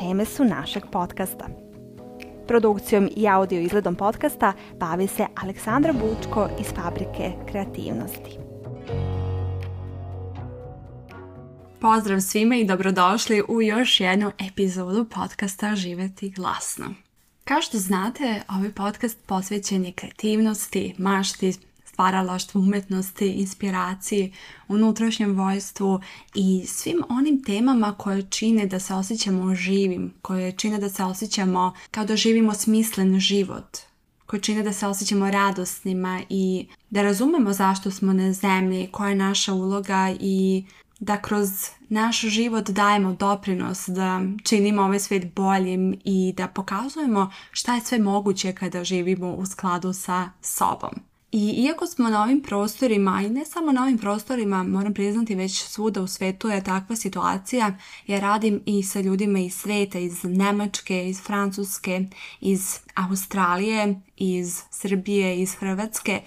teme su našeg podcasta. Produkcijom i audio izgledom podcasta bavi se Aleksandra Bučko iz Fabrike kreativnosti. Pozdrav svima i dobrodošli u još jednu epizodu podcasta Živeti glasno. Kao što znate, ovaj podcast posvećen je kreativnosti, mašti, stvaralaštvu, umetnosti, inspiraciji, unutrašnjem vojstvu i svim onim temama koje čine da se osjećamo živim, koje čine da se osjećamo kao da živimo smislen život, koje čine da se osjećamo radosnima i da razumemo zašto smo na zemlji, koja je naša uloga i da kroz naš život dajemo doprinos, da činimo ovaj svijet boljim i da pokazujemo šta je sve moguće kada živimo u skladu sa sobom. I iako smo na ovim prostorima, i ne samo na ovim prostorima, moram priznati već svuda u svetu je takva situacija, ja radim i sa ljudima iz sveta, iz Nemačke, iz Francuske, iz Australije, iz Srbije, iz Hrvatske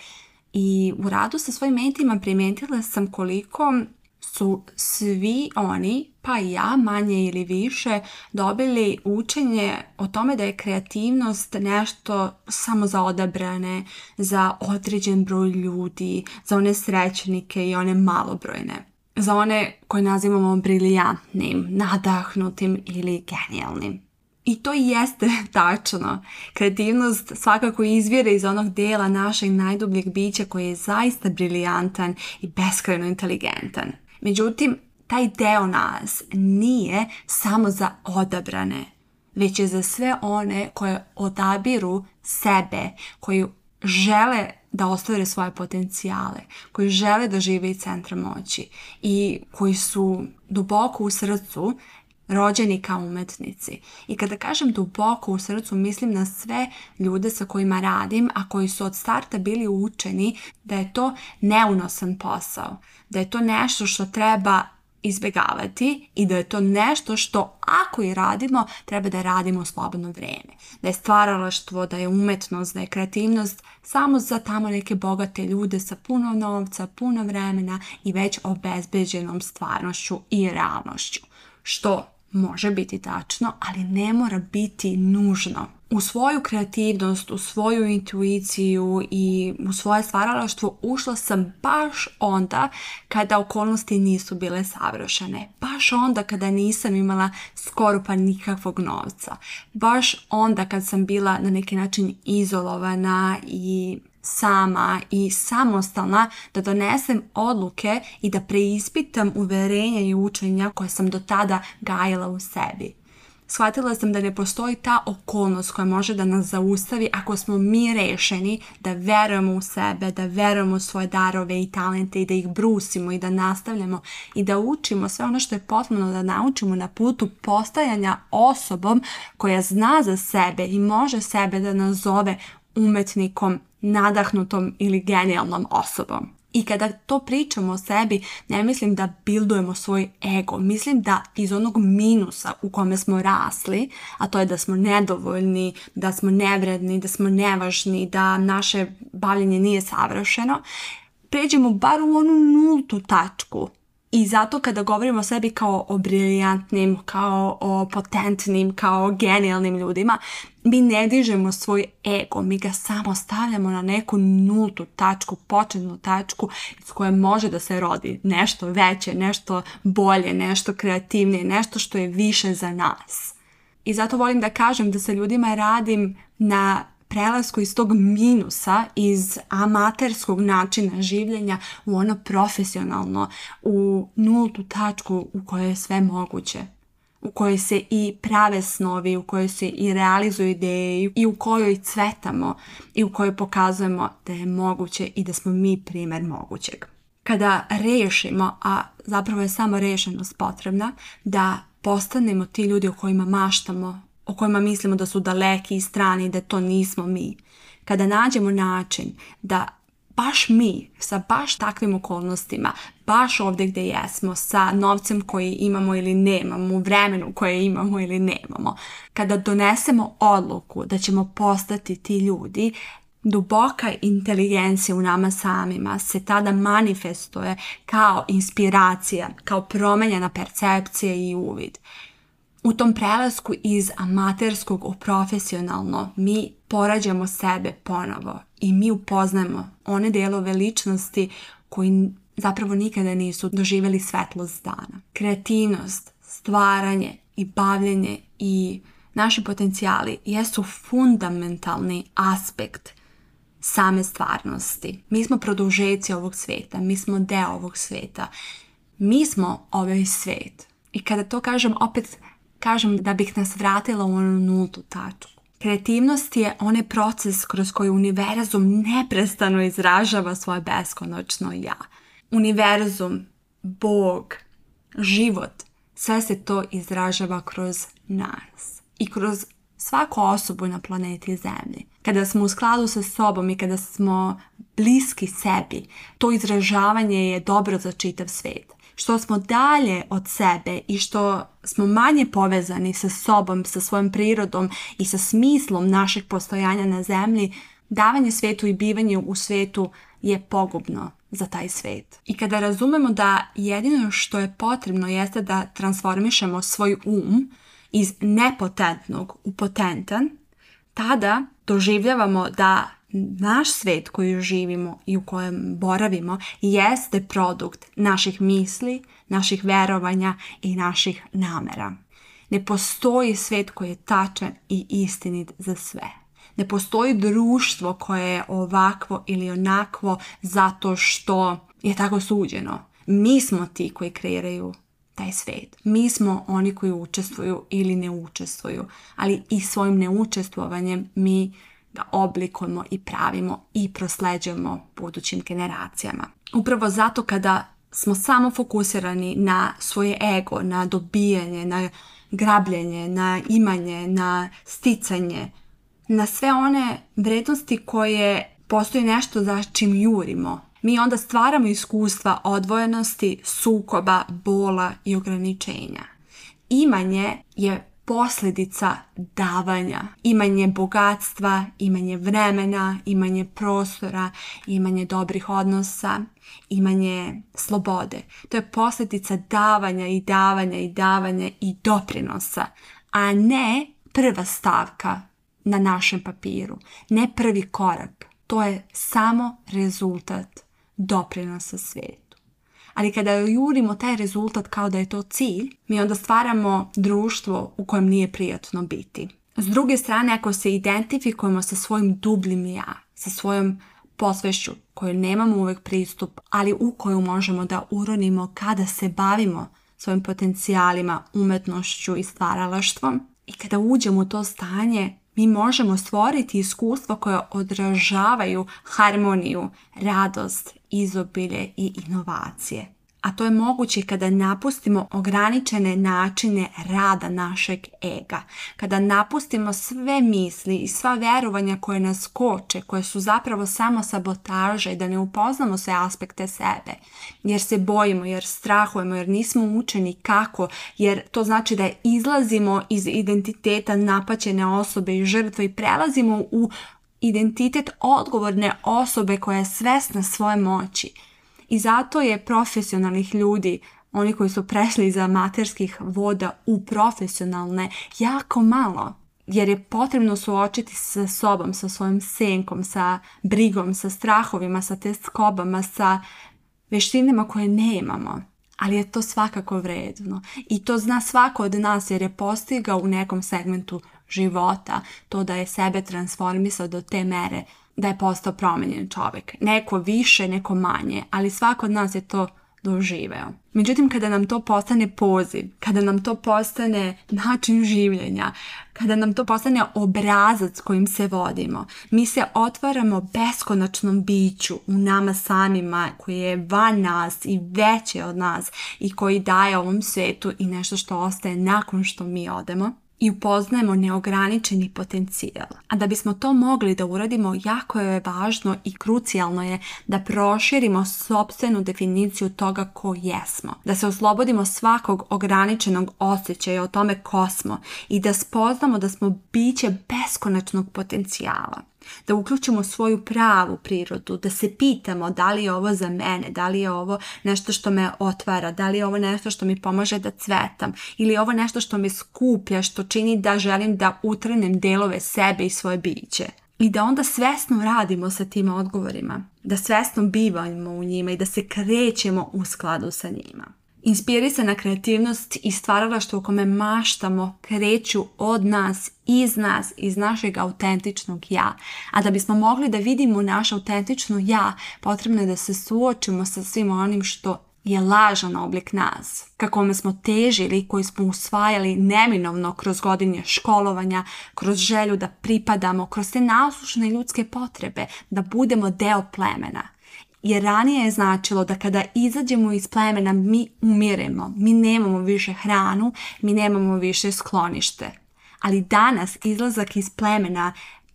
i u radu sa svojim mentima primijetila sam koliko su svi oni pa i ja manje ili više dobili učenje o tome da je kreativnost nešto samo za odabrane, za određen broj ljudi, za one srećnike i one malobrojne. Za one koje nazivamo briljantnim, nadahnutim ili genijalnim. I to jeste tačno. Kreativnost svakako izvire iz onog dela našeg najdubljeg bića koji je zaista briljantan i beskrajno inteligentan. Međutim, taj deo nas nije samo za odabrane, već je za sve one koje odabiru sebe, koji žele da ostvare svoje potencijale, koji žele da žive i centra moći i koji su duboko u srcu rođeni kao umetnici. I kada kažem duboko u srcu, mislim na sve ljude sa kojima radim, a koji su od starta bili učeni da je to neunosan posao, da je to nešto što treba izbjegavati i da je to nešto što ako i radimo, treba da radimo u slobodno vrijeme. Da je stvaralaštvo, da je umetnost, da je kreativnost samo za tamo neke bogate ljude sa puno novca, puno vremena i već obezbeđenom stvarnošću i realnošću. Što može biti tačno, ali ne mora biti nužno u svoju kreativnost, u svoju intuiciju i u svoje stvaralaštvo ušla sam baš onda kada okolnosti nisu bile savršene. Baš onda kada nisam imala skoro pa nikakvog novca. Baš onda kad sam bila na neki način izolovana i sama i samostalna da donesem odluke i da preispitam uverenja i učenja koje sam do tada gajila u sebi shvatila sam da ne postoji ta okolnost koja može da nas zaustavi ako smo mi rešeni da verujemo u sebe, da verujemo u svoje darove i talente i da ih brusimo i da nastavljamo i da učimo sve ono što je potrebno da naučimo na putu postajanja osobom koja zna za sebe i može sebe da nazove umetnikom, nadahnutom ili genijalnom osobom. I kada to pričamo o sebi, ne mislim da bildujemo svoj ego. Mislim da iz onog minusa u kome smo rasli, a to je da smo nedovoljni, da smo nevredni, da smo nevažni, da naše bavljenje nije savršeno, pređemo bar u onu nultu tačku. I zato kada govorimo o sebi kao o briljantnim, kao o potentnim, kao o genijalnim ljudima, mi ne dižemo svoj ego, mi ga samo stavljamo na neku nultu tačku, početnu tačku iz koje može da se rodi nešto veće, nešto bolje, nešto kreativnije, nešto što je više za nas. I zato volim da kažem da sa ljudima radim na prelasku iz tog minusa, iz amaterskog načina življenja u ono profesionalno, u nultu tačku u kojoj je sve moguće u kojoj se i prave snovi, u kojoj se i realizuju ideje i u kojoj cvetamo i u kojoj pokazujemo da je moguće i da smo mi primjer mogućeg. Kada rešimo, a zapravo je samo rešenost potrebna, da postanemo ti ljudi o kojima maštamo, o kojima mislimo da su daleki i strani, da to nismo mi. Kada nađemo način da baš mi, sa baš takvim okolnostima, baš ovdje gdje jesmo, sa novcem koji imamo ili nemamo, vremenu koje imamo ili nemamo, kada donesemo odluku da ćemo postati ti ljudi, duboka inteligencija u nama samima se tada manifestuje kao inspiracija, kao promenjena percepcija i uvid. U tom prelasku iz amaterskog u profesionalno mi porađamo sebe ponovo i mi upoznajemo one delove ličnosti koji zapravo nikada nisu doživjeli svetlost dana. Kreativnost, stvaranje i bavljenje i naši potencijali jesu fundamentalni aspekt same stvarnosti. Mi smo produžeci ovog sveta, mi smo deo ovog sveta. Mi smo ovaj svet. I kada to kažem, opet kažem da bih nas vratila u onu nultu tačku. Kreativnost je onaj proces kroz koji univerzum neprestano izražava svoje beskonačno ja. Univerzum, Bog, život, sve se to izražava kroz nas i kroz svaku osobu na planeti Zemlji. Kada smo u skladu sa sobom i kada smo bliski sebi, to izražavanje je dobro za čitav svijet što smo dalje od sebe i što smo manje povezani sa sobom, sa svojom prirodom i sa smislom našeg postojanja na zemlji, davanje svijetu i bivanje u svetu je pogubno za taj svet. I kada razumemo da jedino što je potrebno jeste da transformišemo svoj um iz nepotentnog u potentan, tada doživljavamo da naš svet koji živimo i u kojem boravimo jeste produkt naših misli, naših verovanja i naših namera. Ne postoji svet koji je tačan i istinit za sve. Ne postoji društvo koje je ovakvo ili onakvo zato što je tako suđeno. Mi smo ti koji kreiraju taj svet. Mi smo oni koji učestvuju ili ne učestvuju, ali i svojim neučestvovanjem mi ga oblikujemo i pravimo i prosleđujemo budućim generacijama. Upravo zato kada smo samo fokusirani na svoje ego, na dobijanje, na grabljenje, na imanje, na sticanje, na sve one vrednosti koje postoji nešto za čim jurimo. Mi onda stvaramo iskustva odvojenosti, sukoba, bola i ograničenja. Imanje je posljedica davanja. Imanje bogatstva, imanje vremena, imanje prostora, imanje dobrih odnosa, imanje slobode. To je posljedica davanja i davanja i davanja i doprinosa, a ne prva stavka na našem papiru, ne prvi korak. To je samo rezultat doprinosa svijeta ali kada jurimo taj rezultat kao da je to cilj, mi onda stvaramo društvo u kojem nije prijatno biti. S druge strane, ako se identifikujemo sa svojim dubljim ja, sa svojom posvešću koju nemamo uvijek pristup, ali u koju možemo da uronimo kada se bavimo svojim potencijalima, umetnošću i stvaralaštvom, i kada uđemo u to stanje, mi možemo stvoriti iskustva koja odražavaju harmoniju, radost, izobilje i inovacije a to je moguće kada napustimo ograničene načine rada našeg ega. Kada napustimo sve misli i sva verovanja koje nas koče, koje su zapravo samo sabotaže i da ne upoznamo sve aspekte sebe, jer se bojimo, jer strahujemo, jer nismo učeni kako, jer to znači da izlazimo iz identiteta napaćene osobe i žrtve i prelazimo u identitet odgovorne osobe koja je svesna svoje moći i zato je profesionalnih ljudi, oni koji su prešli iz amaterskih voda u profesionalne, jako malo. Jer je potrebno suočiti sa sobom, sa svojom senkom, sa brigom, sa strahovima, sa te skobama, sa veštinama koje nemamo. Ali je to svakako vredno. I to zna svako od nas jer je postigao u nekom segmentu života to da je sebe transformisao do te mere da je postao promijenjen čovjek. Neko više, neko manje, ali svako od nas je to doživeo. Međutim, kada nam to postane poziv, kada nam to postane način življenja, kada nam to postane obrazac kojim se vodimo, mi se otvaramo beskonačnom biću u nama samima koji je van nas i veće od nas i koji daje ovom svetu i nešto što ostaje nakon što mi odemo i upoznajemo neograničeni potencijal. A da bismo to mogli da uradimo, jako je važno i krucijalno je da proširimo sobstvenu definiciju toga ko jesmo. Da se oslobodimo svakog ograničenog osjećaja o tome ko smo i da spoznamo da smo biće beskonačnog potencijala da uključimo svoju pravu prirodu, da se pitamo da li je ovo za mene, da li je ovo nešto što me otvara, da li je ovo nešto što mi pomaže da cvetam ili je ovo nešto što me skuplja, što čini da želim da utrnem delove sebe i svoje biće. I da onda svesno radimo sa tim odgovorima, da svesno bivamo u njima i da se krećemo u skladu sa njima se na kreativnost i stvaralaštvo u kome maštamo kreću od nas, iz nas, iz našeg autentičnog ja. A da bismo mogli da vidimo naš autentično ja, potrebno je da se suočimo sa svim onim što je lažan oblik nas, ka kome smo težili, koji smo usvajali neminovno kroz godine školovanja, kroz želju da pripadamo, kroz te nasušne ljudske potrebe, da budemo deo plemena jer ranije je značilo da kada izađemo iz plemena mi umiremo, mi nemamo više hranu, mi nemamo više sklonište. Ali danas izlazak iz plemena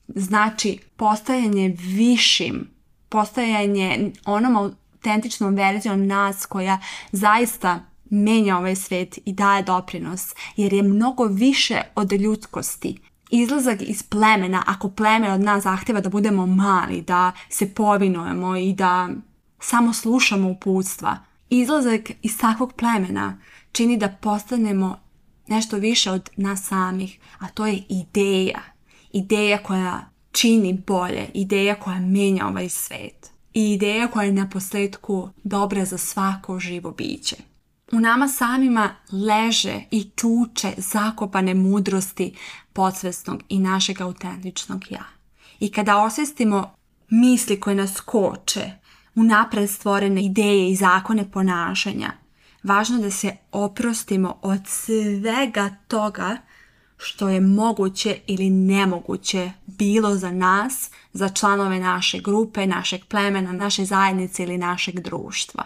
znači postajanje višim, postajanje onom autentičnom verzijom nas koja zaista menja ovaj svijet i daje doprinos, jer je mnogo više od ljudskosti izlazak iz plemena, ako pleme od nas zahtjeva da budemo mali, da se povinujemo i da samo slušamo uputstva, izlazak iz takvog plemena čini da postanemo nešto više od nas samih, a to je ideja. Ideja koja čini bolje, ideja koja menja ovaj svet. I ideja koja je na posljedku dobra za svako živo biće. U nama samima leže i tuče, zakopane mudrosti podsvesnog i našeg autentičnog ja. I kada osvestimo misli koje nas koče, unaprijed stvorene ideje i zakone ponašanja, važno da se oprostimo od svega toga što je moguće ili nemoguće bilo za nas, za članove naše grupe, našeg plemena, naše zajednice ili našeg društva.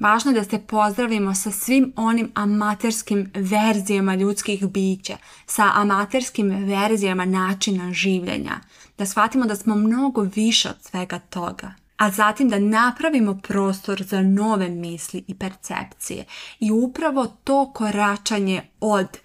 Važno je da se pozdravimo sa svim onim amaterskim verzijama ljudskih bića, sa amaterskim verzijama načina življenja, da shvatimo da smo mnogo više od svega toga, a zatim da napravimo prostor za nove misli i percepcije. I upravo to koračanje od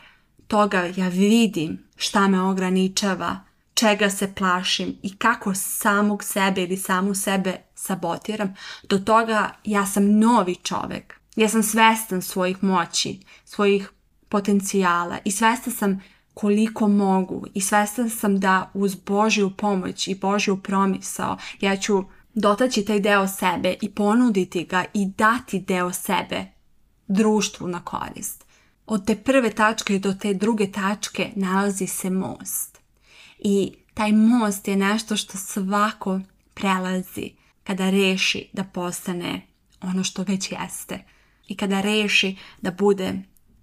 toga ja vidim šta me ograničava, čega se plašim i kako samog sebe ili samu sebe sabotiram, do toga ja sam novi čovek. Ja sam svestan svojih moći, svojih potencijala i svestan sam koliko mogu i svestan sam da uz Božju pomoć i Božju promisao ja ću dotaći taj deo sebe i ponuditi ga i dati deo sebe društvu na korist. Od te prve tačke do te druge tačke nalazi se most. I taj most je nešto što svako prelazi kada reši da postane ono što već jeste i kada reši da bude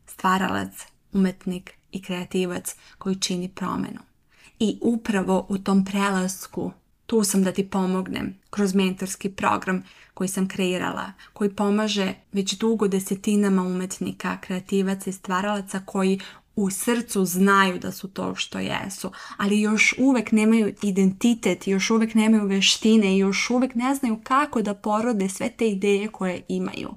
stvaralac, umetnik i kreativac koji čini promenu. I upravo u tom prelasku tu sam da ti pomognem kroz mentorski program koji sam kreirala, koji pomaže već dugo desetinama umetnika, kreativaca i stvaralaca koji u srcu znaju da su to što jesu, ali još uvek nemaju identitet, još uvek nemaju veštine i još uvek ne znaju kako da porode sve te ideje koje imaju.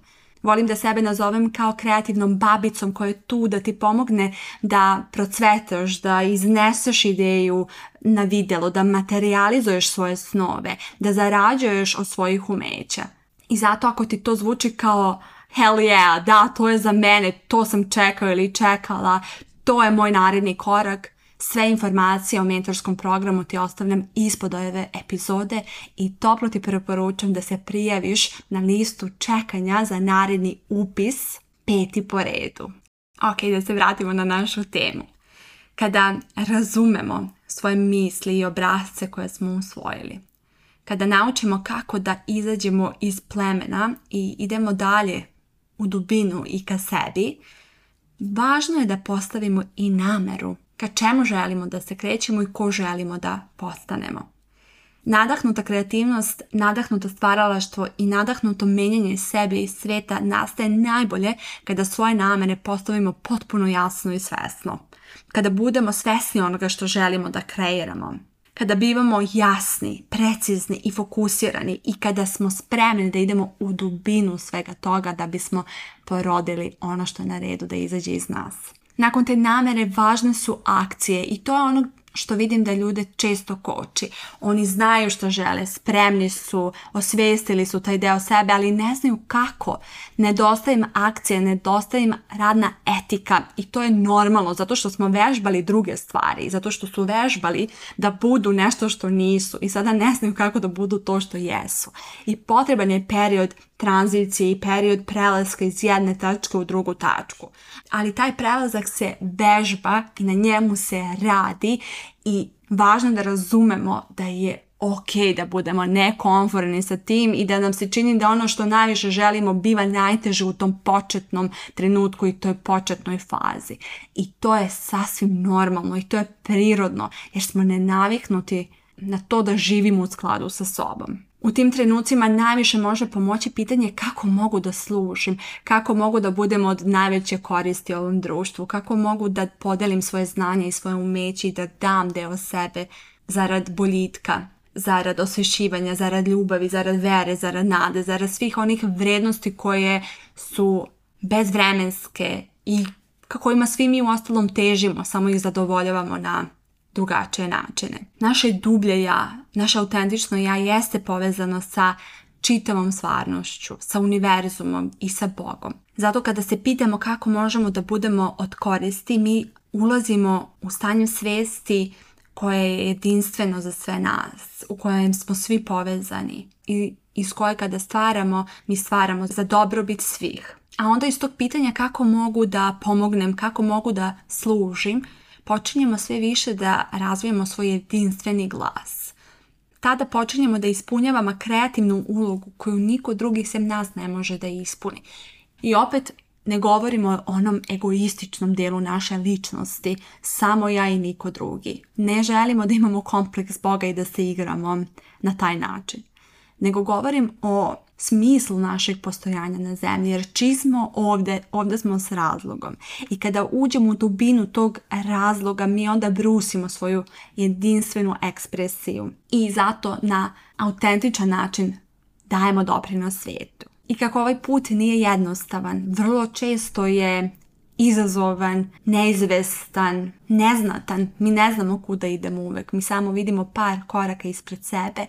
Volim da sebe nazovem kao kreativnom babicom koja je tu da ti pomogne da procvetaš, da izneseš ideju na videlo, da materializuješ svoje snove, da zarađuješ od svojih umeća. I zato ako ti to zvuči kao hell yeah, da, to je za mene, to sam čekao ili čekala, to je moj naredni korak. Sve informacije o mentorskom programu ti ostavljam ispod ove epizode i toplo ti preporučam da se prijaviš na listu čekanja za naredni upis peti po redu. Ok, da se vratimo na našu temu. Kada razumemo svoje misli i obrazce koje smo usvojili, kada naučimo kako da izađemo iz plemena i idemo dalje u dubinu i ka sebi, važno je da postavimo i nameru ka čemu želimo da se krećemo i ko želimo da postanemo. Nadahnuta kreativnost, nadahnuto stvaralaštvo i nadahnuto menjanje sebe i sveta nastaje najbolje kada svoje namene postavimo potpuno jasno i svesno. Kada budemo svesni onoga što želimo da kreiramo, kada bivamo jasni, precizni i fokusirani i kada smo spremni da idemo u dubinu svega toga da bismo porodili ono što je na redu da izađe iz nas. Nakon te namere važne su akcije i to je ono što vidim da ljude često koči. Oni znaju što žele, spremni su, osvijestili su taj deo sebe, ali ne znaju kako. Nedostaje im akcije, nedostaje im radna etika i to je normalno zato što smo vežbali druge stvari, zato što su vežbali da budu nešto što nisu i sada ne znaju kako da budu to što jesu. I potreban je period tranzicije i period prelaska iz jedne tačke u drugu tačku. Ali taj prelazak se vežba i na njemu se radi i važno da razumemo da je ok da budemo nekonforni sa tim i da nam se čini da ono što najviše želimo biva najteže u tom početnom trenutku i toj početnoj fazi. I to je sasvim normalno i to je prirodno jer smo nenaviknuti na to da živimo u skladu sa sobom u tim trenucima najviše može pomoći pitanje kako mogu da slušim, kako mogu da budem od najveće koristi ovom društvu, kako mogu da podelim svoje znanje i svoje umeći i da dam deo sebe zarad boljitka, zarad osvješivanja, zarad ljubavi, zarad vere, zarad nade, zarad svih onih vrijednosti koje su bezvremenske i kojima svi mi u ostalom težimo, samo ih zadovoljavamo na drugačije načine. Naše dublje ja, naše autentično ja jeste povezano sa čitavom stvarnošću, sa univerzumom i sa Bogom. Zato kada se pitamo kako možemo da budemo od koristi, mi ulazimo u stanje svesti koje je jedinstveno za sve nas, u kojem smo svi povezani i iz koje kada stvaramo, mi stvaramo za dobrobit svih. A onda iz tog pitanja kako mogu da pomognem, kako mogu da služim, počinjemo sve više da razvijemo svoj jedinstveni glas. Tada počinjemo da ispunjavamo kreativnu ulogu koju niko drugi sem nas ne može da ispuni. I opet ne govorimo o onom egoističnom delu naše ličnosti, samo ja i niko drugi. Ne želimo da imamo kompleks Boga i da se igramo na taj način. Nego govorim o smislu našeg postojanja na zemlji, jer čismo ovdje, ovdje smo s razlogom. I kada uđemo u dubinu tog razloga, mi onda brusimo svoju jedinstvenu ekspresiju i zato na autentičan način dajemo doprinos svijetu. I kako ovaj put nije jednostavan, vrlo često je izazovan, neizvestan, neznatan. Mi ne znamo kuda idemo uvek, mi samo vidimo par koraka ispred sebe,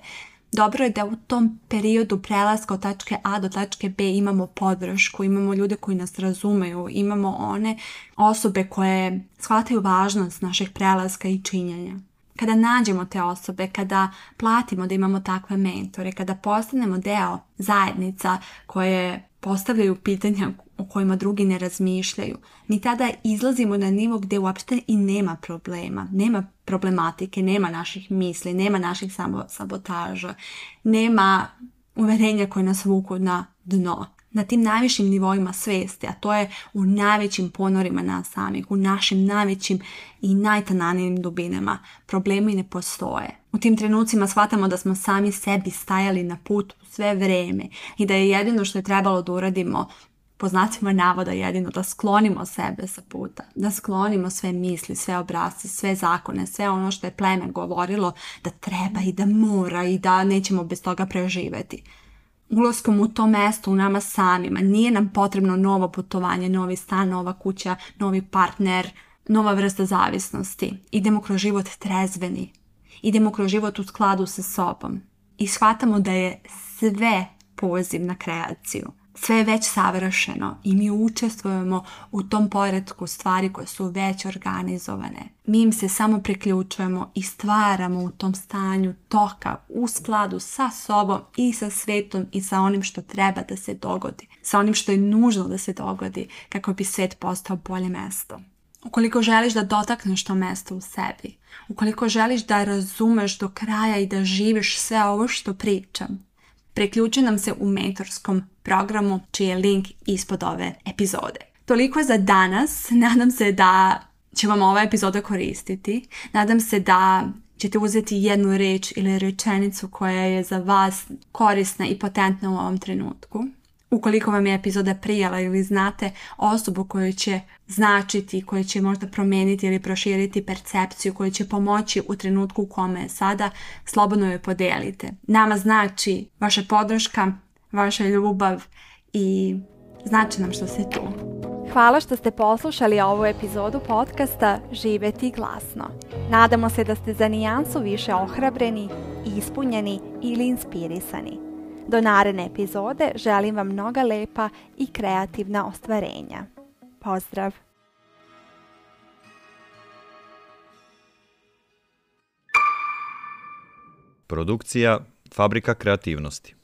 dobro je da u tom periodu prelaska od tačke A do tačke B imamo podršku, imamo ljude koji nas razumeju, imamo one osobe koje shvataju važnost našeg prelaska i činjenja. Kada nađemo te osobe, kada platimo da imamo takve mentore, kada postanemo deo zajednica koje postavljaju pitanja o kojima drugi ne razmišljaju. Mi tada izlazimo na nivo gdje uopšte i nema problema, nema problematike, nema naših misli, nema naših sabotaža, nema uverenja koje nas vuku na dno. Na tim najvišim nivoima svijesti, a to je u najvećim ponorima nas samih, u našim najvećim i najtananijim dubinama, problemi ne postoje. U tim trenucima shvatamo da smo sami sebi stajali na put sve vrijeme i da je jedino što je trebalo da uradimo po znacima navoda jedino da sklonimo sebe sa puta, da sklonimo sve misli, sve obrazce, sve zakone, sve ono što je pleme govorilo da treba i da mora i da nećemo bez toga preživeti. Ulaskom u to mesto u nama samima nije nam potrebno novo putovanje, novi stan, nova kuća, novi partner, nova vrsta zavisnosti. Idemo kroz život trezveni. Idemo kroz život u skladu sa sobom. I shvatamo da je sve poziv na kreaciju sve je već savršeno i mi učestvujemo u tom poredku stvari koje su već organizovane. Mi im se samo priključujemo i stvaramo u tom stanju toka u skladu sa sobom i sa svetom i sa onim što treba da se dogodi, sa onim što je nužno da se dogodi kako bi svet postao bolje mesto. Ukoliko želiš da dotakneš to mesto u sebi, ukoliko želiš da razumeš do kraja i da živiš sve ovo što pričam, preključi nam se u mentorskom programu čiji je link ispod ove epizode. Toliko za danas. Nadam se da će vam ova epizoda koristiti. Nadam se da ćete uzeti jednu reč ili rečenicu koja je za vas korisna i potentna u ovom trenutku. Ukoliko vam je epizoda prijala ili znate osobu koju će značiti, koju će možda promijeniti ili proširiti percepciju, koju će pomoći u trenutku u kome je sada, slobodno joj podelite. Nama znači vaša podrška, vaša ljubav i znači nam što ste tu. Hvala što ste poslušali ovu epizodu podcasta Živeti glasno. Nadamo se da ste za nijansu više ohrabreni, ispunjeni ili inspirisani. Do naredne epizode želim vam mnoga lepa i kreativna ostvarenja. Pozdrav! Produkcija Fabrika kreativnosti